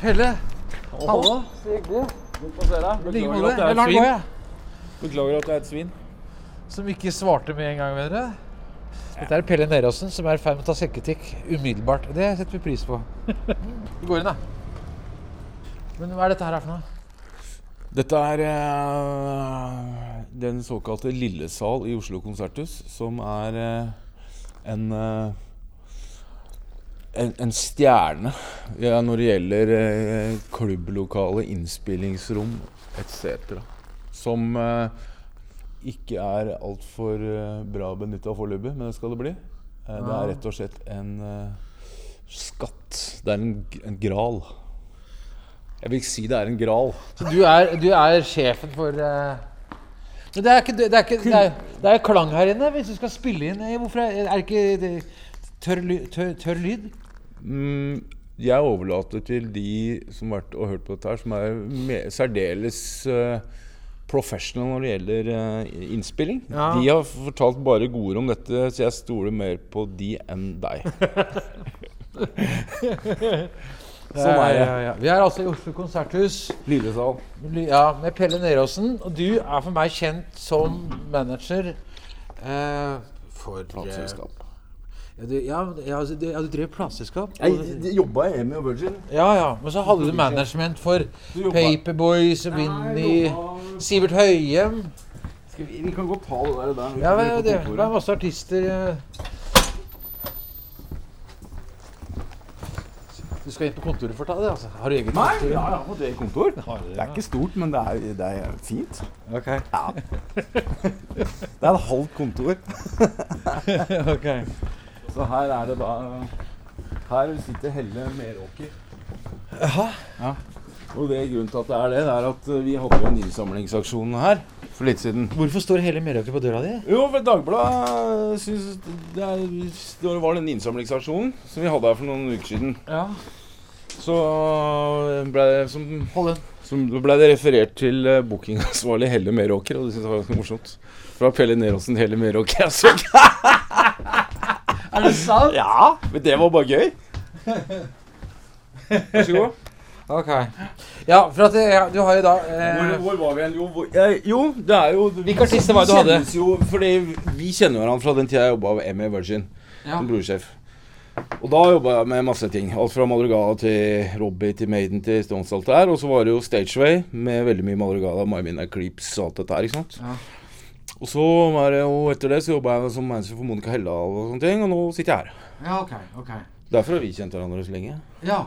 Pelle. Hallo. Så hyggelig. Godt å se deg. Beklager at jeg Jeg er et svin. jeg. Beklager at jeg er et svin. Som ikke svarte med en gang, mener dere? Dette er Pelle Neråsen, som er i ferd med å ta selvkritikk umiddelbart. Det setter vi pris på. Vi går inn, da. Men hva er dette her for noe? Dette er eh, den såkalte Lillesal i Oslo konserthus, som er eh, en eh, en, en stjerne ja, når det gjelder eh, klubblokale, innspillingsrom etc. Som eh, ikke er altfor eh, bra benytta foreløpig, men det skal det bli. Eh, det er rett og slett en eh, skatt. Det er en, en gral. Jeg vil ikke si det er en gral. Så du er, du er sjefen for eh, Men det er ikke det er, ikke, det er, det er klang her inne hvis du skal spille inn. Hvorfor er, er det ikke tørr, tørr, tørr lyd? Mm, jeg overlater til de som har vært og hørt på dette her, som er særdeles eh, professional når det gjelder eh, innspilling. Ja. De har fortalt bare gode ord om dette, så jeg stoler mer på de enn deg. sånn er det. Ja, ja, ja. Vi er altså i Oslo konserthus. Lillesal. Ja, med Pelle Neråsen. Og du er for meg kjent som manager eh, for Plateselskap. Ja, du, ja, ja, altså, du, ja, du drev plateselskap? Jeg jobba i Emmy og Virgin. Ja, ja. Men så hadde du management for Paperboys, Winnie, Sivert Høyem. Skal vi, vi kan godt ta det der. der Ja, det, det, det er masse artister. Du skal inn på kontoret for å ta det? altså Har du eget Nei, kontor? ja, har fått det kontor. Det, Det er ikke stort, men det er, det er fint. Ok. Ja. Det er et halvt kontor. ok. Så her er det da Her sitter Helle Meråker. Jaha. Ja. Og det grunnen til at det er det, det er at vi hadde jo en innsamlingsaksjon her for litt siden. Hvorfor står hele Meråker på døra di? Jo, for Dagbladet syns det, er, det var den innsamlingsaksjonen som vi hadde her for noen uker siden. Ja. Så ble det, som, Hold den. Så ble det referert til eh, bookingansvarlig Helle Meråker, og det syntes jeg var ganske morsomt. Fra Pelle Neråsen Helle Meråker. Altså. Er det sant? Ja, men det var bare gøy. Vær så god. Ok. Ja, for at ja, du har jo da eh, Hvor, hvor var vi igjen? Jo, hvor, jeg, jo, det er jo Hvilke artister var det du hadde? Jo, fordi vi kjenner hverandre fra den tida jeg jobba med Emmy Virgin ja. som brorsjef. Og da jobba jeg med masse ting. Alt fra Madrugada til Robbie til Maiden til Stones og alt det der. Og så var det jo Stageway med veldig mye Madrugada, My Mina Creeps og alt dette her. ikke sant? Ja. Og så var det jo etter det så jobba jeg som manager for Monica Helldal og sånne ting, og nå sitter jeg her. ja, ok. ok. Derfor har vi kjent hverandre så lenge. Ja.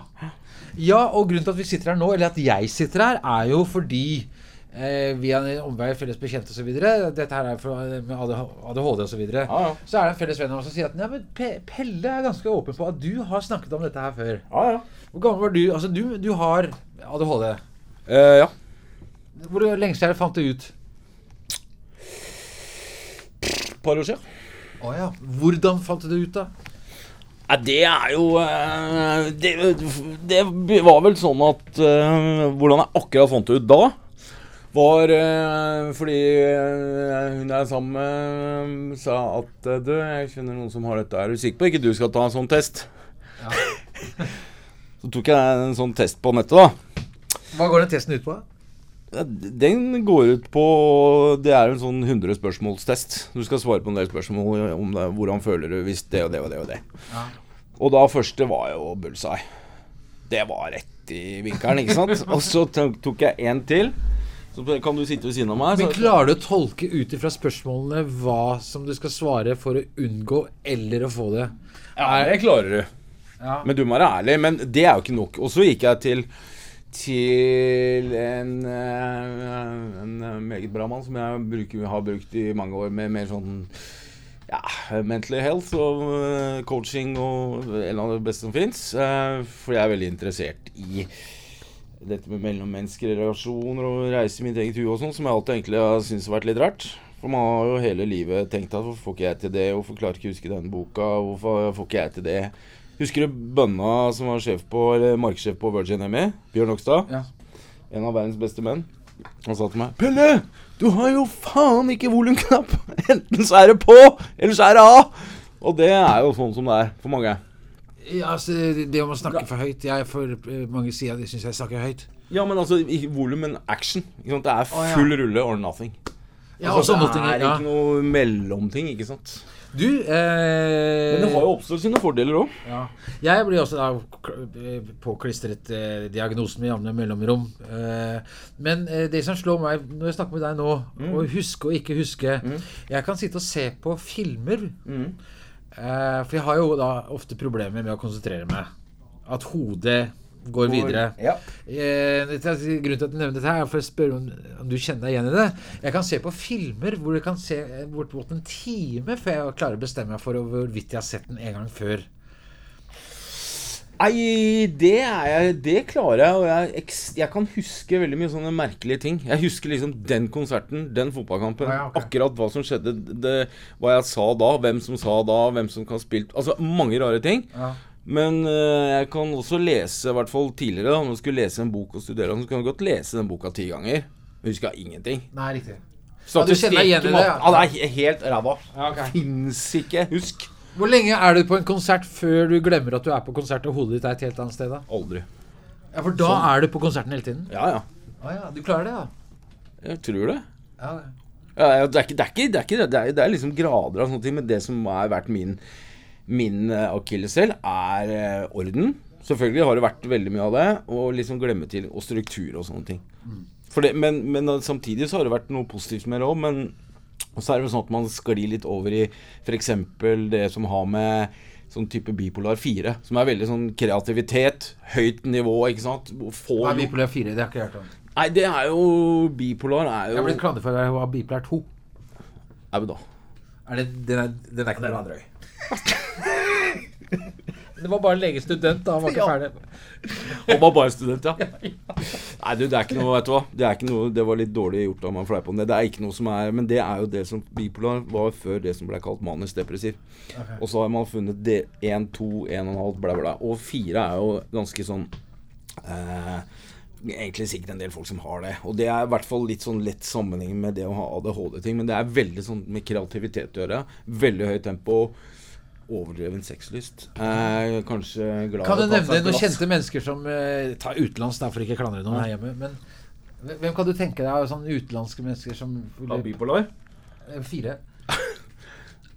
ja, og grunnen til at vi sitter her nå, eller at jeg sitter her, er jo fordi eh, via en omvei felles bekjente osv. Dette her er for, med ADHD osv. Ja, ja. Så er det en felles venn av oss som sier at Nei, men Pelle er ganske åpen på at du har snakket om dette her før. Ja, ja. Hvor gammel var du? Altså, du, du har ADHD. Eh, ja. Hvor lenge siden fant du ut? Et par år siden. Å ja. Hvordan fant du det ut, da? Ja, det er jo eh, det, det var vel sånn at eh, Hvordan jeg akkurat fant det ut da, var eh, fordi hun jeg er sammen med, sa at Du, jeg kjenner noen som har dette. Er du sikker på ikke du skal ta en sånn test? Ja. Så tok jeg en sånn test på nettet, da. Hva går den testen ut på? Den går ut på Det er en sånn 100 spørsmålstest. Du skal svare på en del spørsmål om det, hvordan føler du hvis det og det og det og det. Ja. Og da første var jo bullseye. Det var rett i vinkelen, ikke sant? Og så tok tok jeg en til. Så kan du sitte ved siden av meg. Men klarer du å tolke ut ifra spørsmålene hva som du skal svare for å unngå eller å få det? ja, det klarer du. Ja. Men du må være ærlig. Men det er jo ikke nok. Og så gikk jeg til til en, eh, en eh, meget bra mann som jeg bruker, har brukt i mange år, med mer sånn ja, mental health og eh, coaching og en av det beste som fins. For jeg er veldig interessert i dette med mellommenneskelige relasjoner og reise i mitt eget hue og sånn, som jeg alltid egentlig har syntes har vært litt rart. For man har jo hele livet tenkt at hvorfor får ikke jeg til det, hvorfor klarer ikke å huske denne boka, hvorfor får ikke jeg til det. Husker du Bønna som var sjef på, eller markedssjef på Virgin ME? Bjørn Okstad? Ja. En av verdens beste menn. Han sa til meg Pelle, du har jo faen ikke volumknapp! Enten så er det på, eller så er det av! Og det er jo sånn som det er for mange. Ja, altså, det om å snakke for høyt Jeg For eh, mange sier at de syns jeg snakker høyt. Ja, men altså ikke volum, men action. Det er Å, ja. full rulle or nothing. Ja, altså, det er ja. ikke noe mellomting, ikke sant. Du eh, Men det har jo oppstått sine fordeler òg. ja. Jeg blir også da eh, påklistret eh, diagnosen med jevne mellomrom. Eh, men eh, det som slår meg når jeg snakker med deg nå, Mm. å huske og ikke huske Jeg kan sitte og se på filmer. Mm. Eh, for jeg har jo da ofte problemer med å konsentrere meg. At hodet går videre. Ja. Eh, er- grunnen til at du nevner dette, her er for å spørre om, om du kjenner deg igjen i det. Jeg kan se på filmer hvor jeg kan se eh, bortimot en time før jeg klarer å bestemme meg for hvorvidt jeg har sett den en gang før. Nei, det er jeg Det klarer jeg, og jeg, jeg kan huske veldig mye sånne merkelige ting. Jeg husker liksom den konserten, den fotballkampen. Ah, ja, okay. Akkurat hva som skjedde, det, hva jeg sa da, hvem som sa da, hvem som kan ha spilt Altså mange rare ting. Ja. Men øh, jeg kan også lese, i hvert fall tidligere, da når du skulle lese en bok og studere, så kan du godt lese den boka ti ganger. Jeg husker ingenting. Nei, riktig. Så Ja, du kjenner deg igjen i det, ja. Ja, det er helt ræva. Ja, okay. Fins ikke. Husk. Hvor lenge er du på en konsert før du glemmer at du er på konsert og hodet ditt er et helt annet sted? da? Aldri. Ja, For da er du på konserten hele tiden? Ja, ja. Ah, ja, du klarer det, da? Jeg tror det. Ja, det. ja, det, er ikke, det, er ikke, det, er ikke, det, er, det er liksom grader av sånne ting, men det som har vært min, min eh, akilleshæl, er eh, orden. Selvfølgelig har det vært veldig mye av det, og liksom glemme til, og struktur og sånne ting. For det, men, men samtidig så har det vært noe positivt med det òg, men så er det sånn at man sklir litt over i f.eks. det som har med sånn type bipolar 4, som er veldig sånn kreativitet, høyt nivå, ikke sant. Få Hva er bipolar 4? Det har jeg ikke hørt om. Nei, det er jo Bipolar er Jeg jo har blitt kladdet for å ha bipolar 2. Au da. Er det, den, er, den er ikke noe drøy. det var bare legestudent, da. Han var ikke Ja. ferdig. Han var bare student, ja. Nei, du, det er ikke noe, vet du hva. Det er ikke noe, det var litt dårlig gjort av meg å fleipe om det. Det er ikke noe som er Men det er jo det som Bipolar var før det som ble kalt manisk depressiv. Og så har man funnet det 1, 2, 1,5, bla, bla. Og 4 er jo ganske sånn eh, Egentlig sikkert en del folk som har det. Og det er i hvert fall litt sånn lett sammenheng med det å ha ADHD-ting. Men det er veldig sånn med kreativitet å gjøre. Veldig høyt tempo. Overdreven sexlyst. Eh, kanskje glad Kan du ta nevne noen kjente mennesker som eh, tar utenlands, for ikke å klandre noen her hjemme? Men hvem kan du tenke deg av sånne utenlandske mennesker som Av bipolar? Eh, Fire?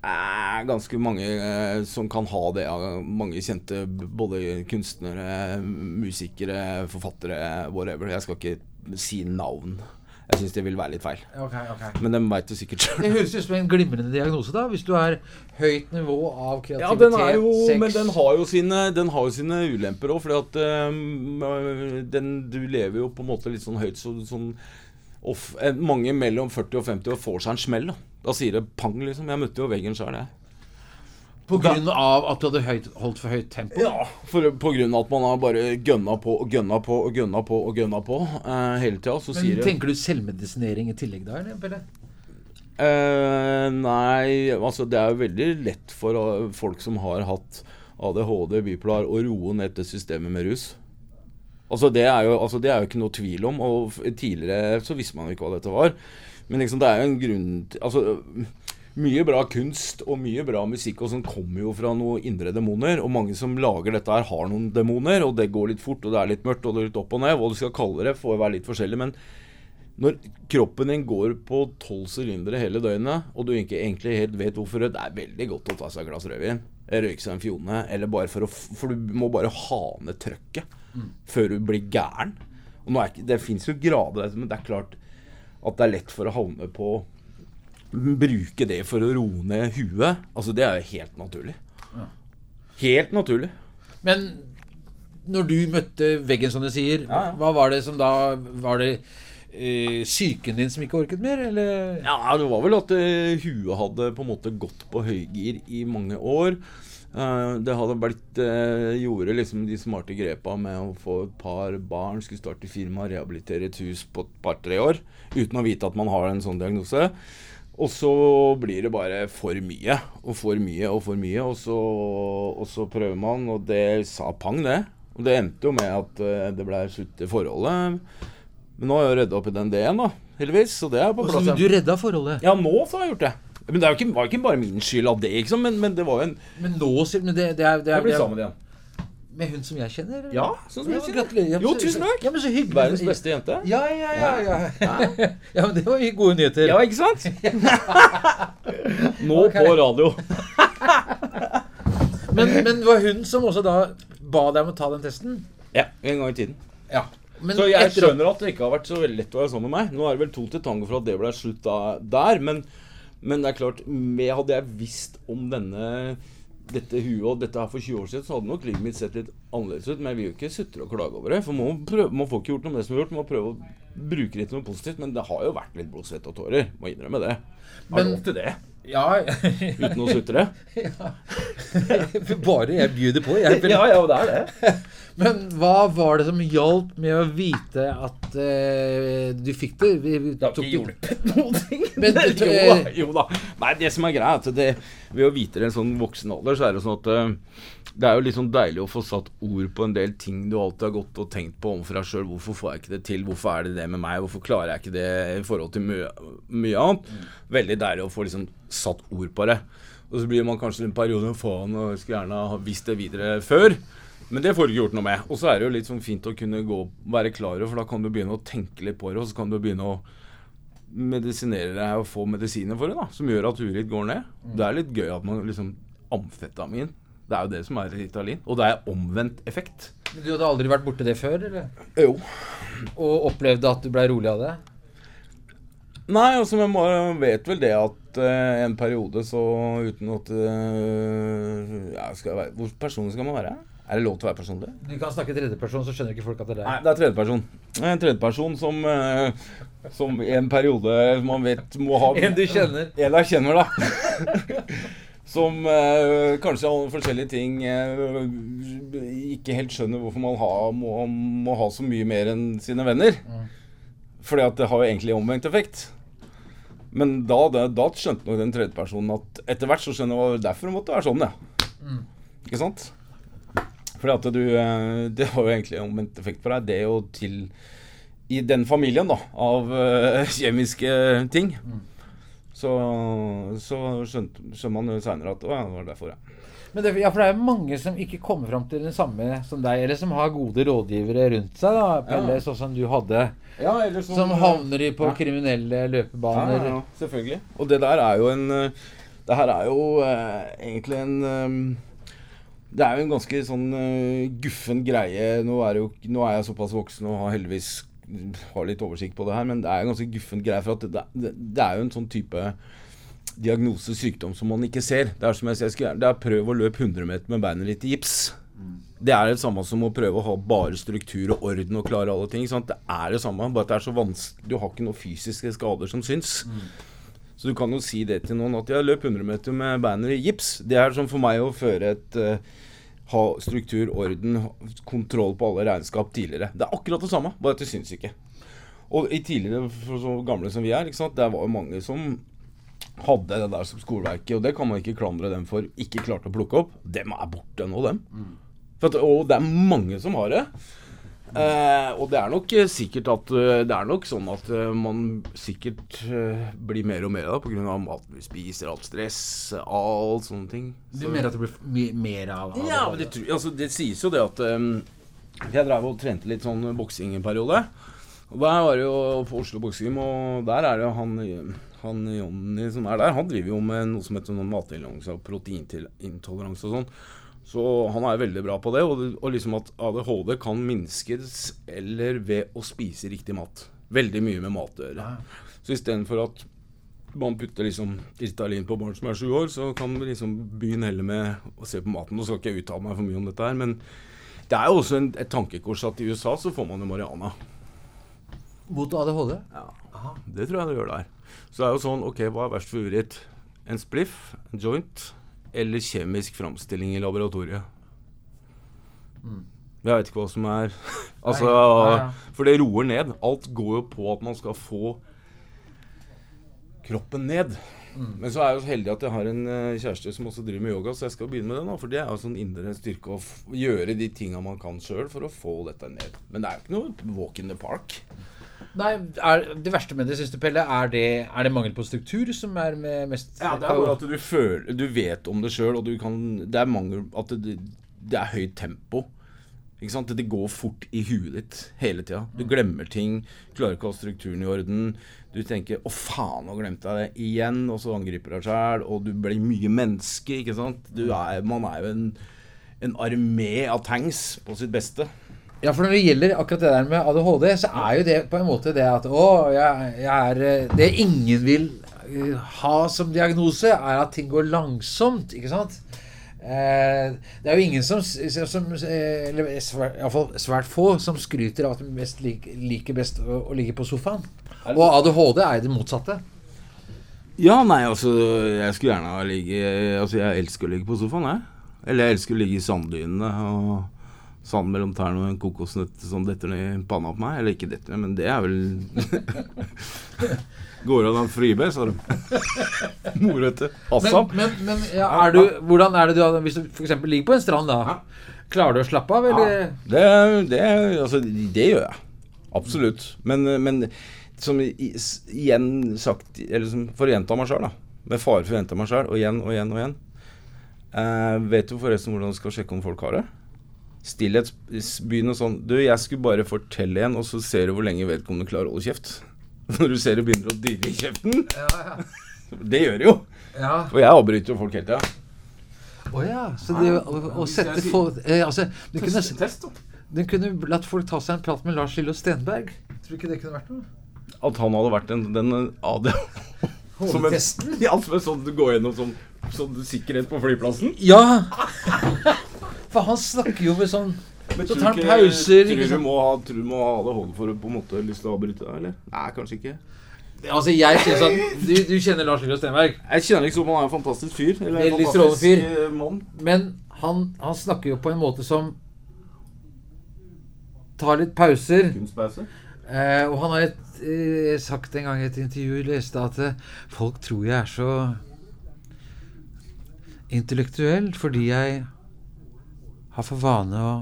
er ganske mange eh, som kan ha det. Ja. Mange kjente både kunstnere, musikere, forfattere, whatever. Jeg skal ikke si navn. Jeg syns det vil være litt feil. Okay, okay. Men de veit det sikkert sjøl. Det høres ut som en glimrende diagnose, da. Hvis du har høyt nivå av kreativitet, Ja, den er jo sex Men den har jo sine, den har jo sine ulemper òg, fordi at um, den, Du lever jo på en måte litt sånn høyt så, sånn off, Mange mellom 40 og 50 og får seg en smell. Da, da sier det pang, liksom. Jeg møtte jo veggen sjøl, jeg. På grunn av at du hadde høyt, holdt for høyt tempo? Ja, for, på grunn av at man har bare gønna på og gønna på og gønna på og gønna på uh, hele tida. Så Men sier tenker du selvmedisinering i tillegg da, eller? Pelle? eh, Nei, altså det er jo veldig lett for uh, folk som har hatt ADHD, bipolar, å roe ned dette systemet med rus. Altså det, er jo, altså det er jo ikke noe tvil om. Og tidligere så visste man jo ikke hva dette var. Men liksom det er jo en grunn til Altså mye bra kunst og mye bra musikk og sånn kommer jo fra noen indre demoner. Og mange som lager dette her, har noen demoner, og det går litt fort, og det er litt mørkt, og det er litt opp og ned. Hva du skal kalle det, får være litt forskjellig. Men når kroppen din går på tolv sylindere hele døgnet, og du ikke egentlig helt vet hvorfor, det er veldig godt å ta seg et glass rødvin. Røyke seg en fjone, eller bare for å For du må bare ha ned trøkket før du blir gæren. Og er ikke, det fins jo grader, men det er klart at det er lett for å havne på Bruke det for å roe ned huet. Altså, det er jo helt naturlig. Helt naturlig. Men når du møtte veggen, som du sier, Ja, ja. hva var det som da Var det eh, psyken din som ikke orket mer, eller? Ja, det var vel at eh, huet hadde på en måte gått på høygir i mange år. Uh, det hadde blitt uh, Gjorde liksom de smarte grepa med å få et par barn, skulle starte firma, rehabilitere et hus på et par-tre år. Uten å vite at man har en sånn diagnose. Og så blir det bare for mye og for mye og for mye, og så, og så prøver man, og det sa pang, det. Og det endte jo med at eh, det ble slutt i forholdet. Men nå har jeg redda opp i den D-en, da, heldigvis. Så det er på Og plass. du redda forholdet? Ja, nå så har jeg gjort det. Men det er jo ikke, var ikke bare min skyld av det, liksom. Men, men det var jo en Men nå, sier- men det, det er, det er, det, blir det er sammen igjen. Med hun som jeg kjenner? Ja, sånn som Ja, jeg kjenner. Gratulerer. Ja, men Jo, tusen takk. Ja, men så hyggelig. Verdens beste jente. Ja, ja, ja. Ja, ja men det var gode nyheter. Ja, ikke sant? Nå på radio. Men, men var hun som også da ba deg om å ta den testen? Ja, en gang i tiden. Ja. Men Så jeg etter- skjønner at det ikke har vært så veldig lett å være sammen med meg. Nå er det vel to til tango for at det ble slutt der, men, men det er klart med, Hadde jeg visst om denne dette huet og dette her for 20 år siden, så hadde nok livet mitt sett litt annerledes ut. Men jeg vil jo ikke sutre og klage over det. For man, prøve, man får ikke gjort noe med det som er gjort. Man må prøve å bruke det til noe positivt. Men det har jo vært litt blod, svette og tårer. Må innrømme det. Har Men- lov til det. Ja. Uten å sutre. Bare jeg bjuder på. Jeg. ja, ja, det er det. Men hva var det som hjalp med å vite at uh, du fikk det? Vi, vi Det har ikke hjulpet noen ting. Men jo, da, jo da. Nei, det som er greia, er at det, ved å vite det i en sånn voksen alder, så er det sånn at eh, det er jo litt sånn deilig å få satt ord på en del ting du alltid har gått og tenkt på overfor deg sjøl. Hvorfor får jeg ikke det til? Hvorfor er det det med meg? Hvorfor klarer jeg ikke det i forhold til mye, mye annet? Veldig deilig å få liksom satt ord på det. Og så blir man kanskje en periode faen og skulle gjerne ha visst det videre før. Men det får du ikke gjort noe med. Og så er det jo litt sånn fint å kunne gå, være klar over, for da kan du begynne å tenke litt på det, og så kan du begynne å medisinere deg og få medisiner for det, da, som gjør at huet ditt går ned. Det er litt gøy at man liksom Amfetamin. Det er jo det som er Ritalin. Og det er omvendt effekt. Du hadde aldri vært borti det før? eller? Jo. Og opplevde at du blei rolig av det? Nei, altså man vet vel det at uh, en periode så uten at uh, ja, skal jeg være, Hvor personlig skal man være? Er det lov til å være personlig? Du kan snakke tredjeperson, så skjønner ikke folk at det er Nei, deg. det er tredjeperson. En tredjeperson som, eh, som i en periode man vet må ha En du kjenner. En jeg kjenner, da. Som eh, kanskje av forskjellige ting eh, ikke helt skjønner hvorfor man ha, må, må ha så mye mer enn sine venner. Fordi at det har jo egentlig omvendt effekt. Men da, da, da skjønte nok den tredje personen at etter hvert så skjønner jeg derfor det måtte være sånn, ja. Ikke sant? Fordi at du eh, Det har jo egentlig omvendt effekt på deg. Det er jo til I den familien, da, av eh, kjemiske ting. Så, så skjønte, skjønner man jo seinere at å ja, det var derfor, ja. Men det, ja, for det er jo mange som ikke kommer fram til det samme som deg, eller som har gode rådgivere rundt seg, da, Pelle, Ja. sånn som du hadde. ja eller Som havner i på Ja. kriminelle løpebaner. ja, ja, selvfølgelig. Og det der er jo en eh, Det her er jo eh, egentlig en eh, Det er jo en ganske sånn uh, guffen greie. Nå er, jo, nå er jeg såpass voksen og har heldigvis har litt oversikt på det her, men det er en ganske guffen greie. For at det, det, det er jo en sånn type diagnose, sykdom, som man ikke ser. Det er som jeg sier, det er prøv å løpe 100 meter med beinet litt i gips. Det er det samme som å prøve å ha bare struktur og orden og klare alle ting. Sant? Det er det samme, bare at det er så vanskelig Du har ikke noen fysiske skader som syns. Så du kan jo si det til noen at jeg løp 100 meter med banner i gips. Det er som for meg å føre et uh, Ha struktur, orden, kontroll på alle regnskap tidligere. Det er akkurat det samme, bare at det syns ikke. Og i tidligere, for så gamle som vi er, der var jo mange som hadde det der som skoleverket, og det kan man ikke klandre dem for, ikke klarte å plukke opp. Dem er borte nå, dem. For at, og det er mange som har det. Eh, og det er nok eh, sikkert at eh, Det er nok sånn at man sikkert blir mer og mer av det pga. maten vi spiser, alt stress, alt sånne ting. Du mener at det blir mer av, av ja, men det, altså, det sies jo det at um, Jeg drev og trente litt sånn boksing en periode. Og Der var det jo på Oslo Boksegym, og der er det jo han, han Jonny som er der. Han driver jo med noe som heter matintoleranse og proteinintoleranse og sånn. Så han er veldig bra på det. Og, og liksom at ADHD kan minskes eller ved å spise riktig mat. Veldig mye med mat å gjøre. Så istedenfor at man putter liksom Ritalin på barn som er sju år, så kan vi liksom begynne heller med å se på maten. Nå skal ikke jeg uttale meg for mye om dette her, men det er jo også en, et tankekors at i USA så får man jo marihuana. Mot ADHD? Ja, det tror jeg det gjør der. Så det er jo sånn, ok, hva er verst for huet? En spliff, en joint, eller kjemisk framstilling i laboratoriet? Jeg vet ikke hva som er Altså, Nei, nei, ja. For det roer ned. Alt går jo på at man skal få kroppen ned. Men så er jeg jo så heldig at jeg har en eh, kjæreste som også driver med yoga, så jeg skal begynne med det nå. For det er jo sånn indre styrke å gjøre de tinga man kan sjøl for å få dette ned. Men det er jo ikke noe walk in the park. Nei, er, Det verste med det, syns du, Pelle, er det, er det mangel på struktur som er mest Ja, det er bare at du føler Du vet om det sjøl, og du kan Det er mangel At det, det er høyt tempo. Ikke sant? Det går fort i huet ditt hele tida. Du glemmer ting. Klarer ikke å ha strukturen i orden. Du tenker 'Å, faen, nå glemte jeg det igjen', og så angriper deg sjæl. Og du blir mye menneske, ikke sant. Er, man er jo en, en armé av tanks på sitt beste. Ja, for når det gjelder akkurat det der med ADHD, så er jo det på en måte det at Å, jeg, jeg er eh, Det ingen vil eh, ha som diagnose, er at ting går langsomt, ikke sant? Eh, det er jo ingen som, som Eller svært, iallfall svært få som skryter av at de mest lik, liker best å, å ligge på sofaen. Og ADHD er jo det motsatte. Ja, nei, altså Jeg skulle gjerne ha ligget Altså, jeg elsker å ligge på sofaen, jeg. Eller jeg elsker å ligge i sanddynene og sand mellom tærne og en kokosnøtt som detter ned i panna på meg. Eller ikke detter ned, men det er vel Går an å fribe, sa de. Morete. Assam. men, men ja, er du, hvordan er det du Hvis du f.eks. ligger på en strand, da. Klarer du å slappe av, eller? Det, det, altså, det gjør jeg. Absolutt. Men, men som igjen sagt Eller som for å gjenta meg sjøl, da. Med fare for å gjenta meg sjøl, og igjen og igjen og igjen. Eh, vet du forresten hvordan du skal sjekke om folk har det? Stillhet. Begynn sånn Du, jeg skulle bare fortelle en, og så ser du hvor lenge vedkommende klarer å holde kjeft. Når du ser det begynner å dirre i kjeften. Ja, Det gjør det jo. ja. Og jeg avbryter jo folk hele tida. Å ja. Så det å, å sette folk eh, Altså, du kunne, du kunne latt folk ta seg en prat med Lars Lillo Stenberg. Tror du ikke det kunne vært noe? At han hadde vært en, den AD... Som en, ja, som en sånn du går gjennom som, sånn sikkerhet på flyplassen. Ja! For han snakker jo med sånn Men Så tar han pauser, Tror du må ha, tror du må ha det hold for å på en måte lyst til å avbryte deg, eller? Nei, kanskje ikke. Altså, jeg synes at Du, du kjenner Lars Lillo Stenberg. Jeg kjenner liksom han er en fantastisk fyr. Eller en Veldig fantastisk strålende fyr. eh, mann. Men han, han snakker jo på en måte som tar litt pauser. Kunstpause. Eh, og han har et, eh, sagt en gang i et intervju jeg leste at eh, folk tror jeg er så intellektuell fordi jeg har for vane å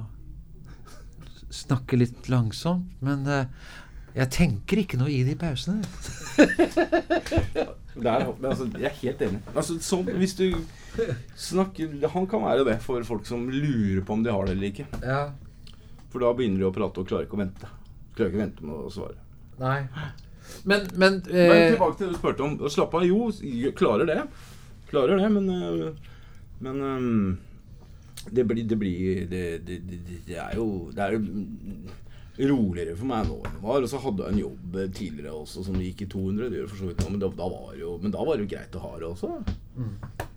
snakke litt langsomt. Men uh, jeg tenker ikke noe i de pausene. Der, men altså, jeg er helt enig. Altså, sånn, hvis du snakker Han kan være det for folk som lurer på om de har det eller ikke. Ja, For da begynner de å prate og klarer ikke å vente. Klarer ikke å vente med å svare. nei. Men, men, Men eh, tilbake til det du spurte om. Slapp av. Jo, klarer det. Klarer det, men øh, Men øhm, det blir Det blir det, det, det, er jo Det er jo roligere for meg nå enn det var. Og så hadde jeg en jobb tidligere også som gikk i 200. Det gjør for så vidt nå, men da, da var jo Men da var det jo greit å ha det også.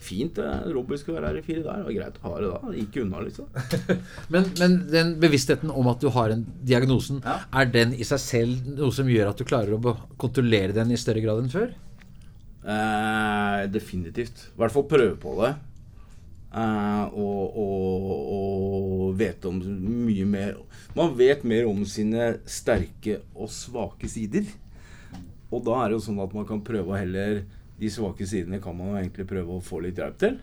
Fint det. Robby skulle være her i fire dager. Det var greit å ha det da. Gikk unna, liksom. Men, men den bevisstheten om at du har en diagnosen, Ja. er den i seg selv noe som gjør at du klarer å kontrollere den i større grad enn før? Eh, definitivt. I hvert fall prøve på det. Eh, og, og, og vet om mye mer Man vet mer om sine sterke og svake sider. Og da er det jo sånn at man kan prøve å heller De svake sidene kan man jo egentlig prøve å få litt hjelp til.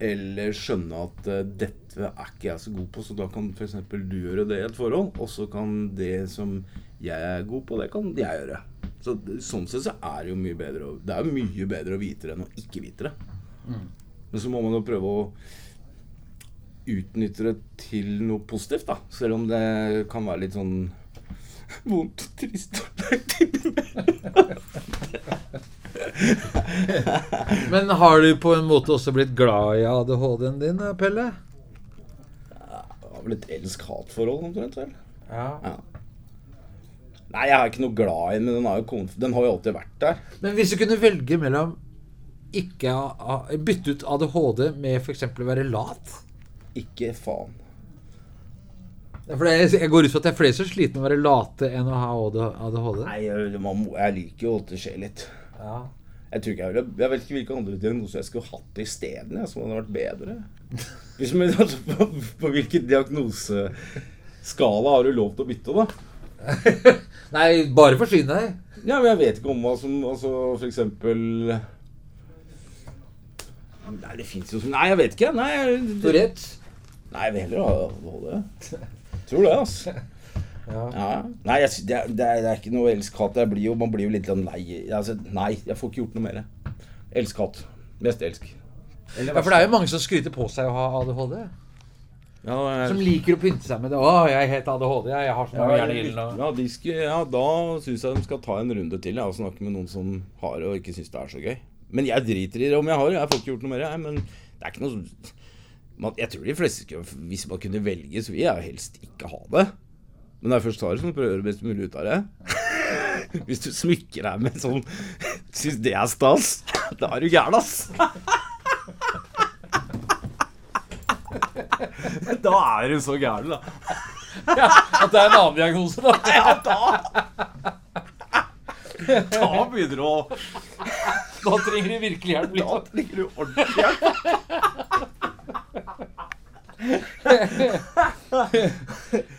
Eller skjønne at uh, dette er ikke jeg så god på, så da kan f.eks. du gjøre det i et forhold. Og så kan det som jeg er god på, det kan jeg gjøre. Så Sånn sett så er det jo mye bedre å, Det er jo mye bedre å vite det enn å ikke vite det. Men så må man jo prøve å utnytte det til noe positivt, da. Selv om det kan være litt sånn vondt trist. Men har du på en måte også blitt glad i ADHD-en din, Pelle? Det var vel et elsk-hat-forhold omtrent, vel? Ja. Ja. Nei, jeg er ikke noe glad i den, men den har jo, den har jo alltid vært der. Men hvis du kunne velge mellom ikke bytte ut ADHD med f.eks. å være lat Ikke faen. For er- Jeg går ut fra at det er flere som sliter med å være late enn å ha ADHD. Nei, jeg, man jeg liker jo at det skjer litt. Ja. Jeg jeg ville Jeg vet ikke hvilke andre diagnoser jeg skulle hatt isteden, som hadde vært bedre. Hvis, man, altså, på, på hvilken diagnoseskala har du lov til å bytte, da? Nei, bare forsyne deg. Ja, men jeg vet ikke om hva som Altså, for eksempel Nei, det fins jo som Nei, jeg vet ikke. Nei, Tourette. nei jeg vil heller ha ADHD. Tror det, altså. Ja. Ja. Nei, jeg, det, er, det, er, det er ikke noe elsk-hat. Man blir jo litt sånn lei. Altså, nei, jeg får ikke gjort noe mer. Elsk-hat. Mest elsk. ja, for det er jo mange som skryter på seg å ha ADHD. Ja, jeg- Som liker å pynte seg med det. 'Å, jeg er helt ADHD, jeg, jeg har så mange Ja, hjerneilden'. ja, ja, da syns jeg de skal ta en runde til ja, og snakke med noen som har det og ikke syns det er så gøy. Men jeg driter i det om jeg har det. Jeg får ikke gjort noe mer. Jeg, men det er ikke noe man, Jeg tror de fleste skulle Hvis man kunne velge, så vil jeg helst ikke ha det. Men når jeg først har det, så prøver jeg å gjøre det best mulig ut av det. Hvis du smykker deg med sånn Syns det er stas, da er du gæren, ass. Da er du så gæren, da. At det er en annen diagnose, da. Ja, da Da begynner du å Da trenger du virkelig hjelp. Da Liksom. trenger du ordentlig hjelp.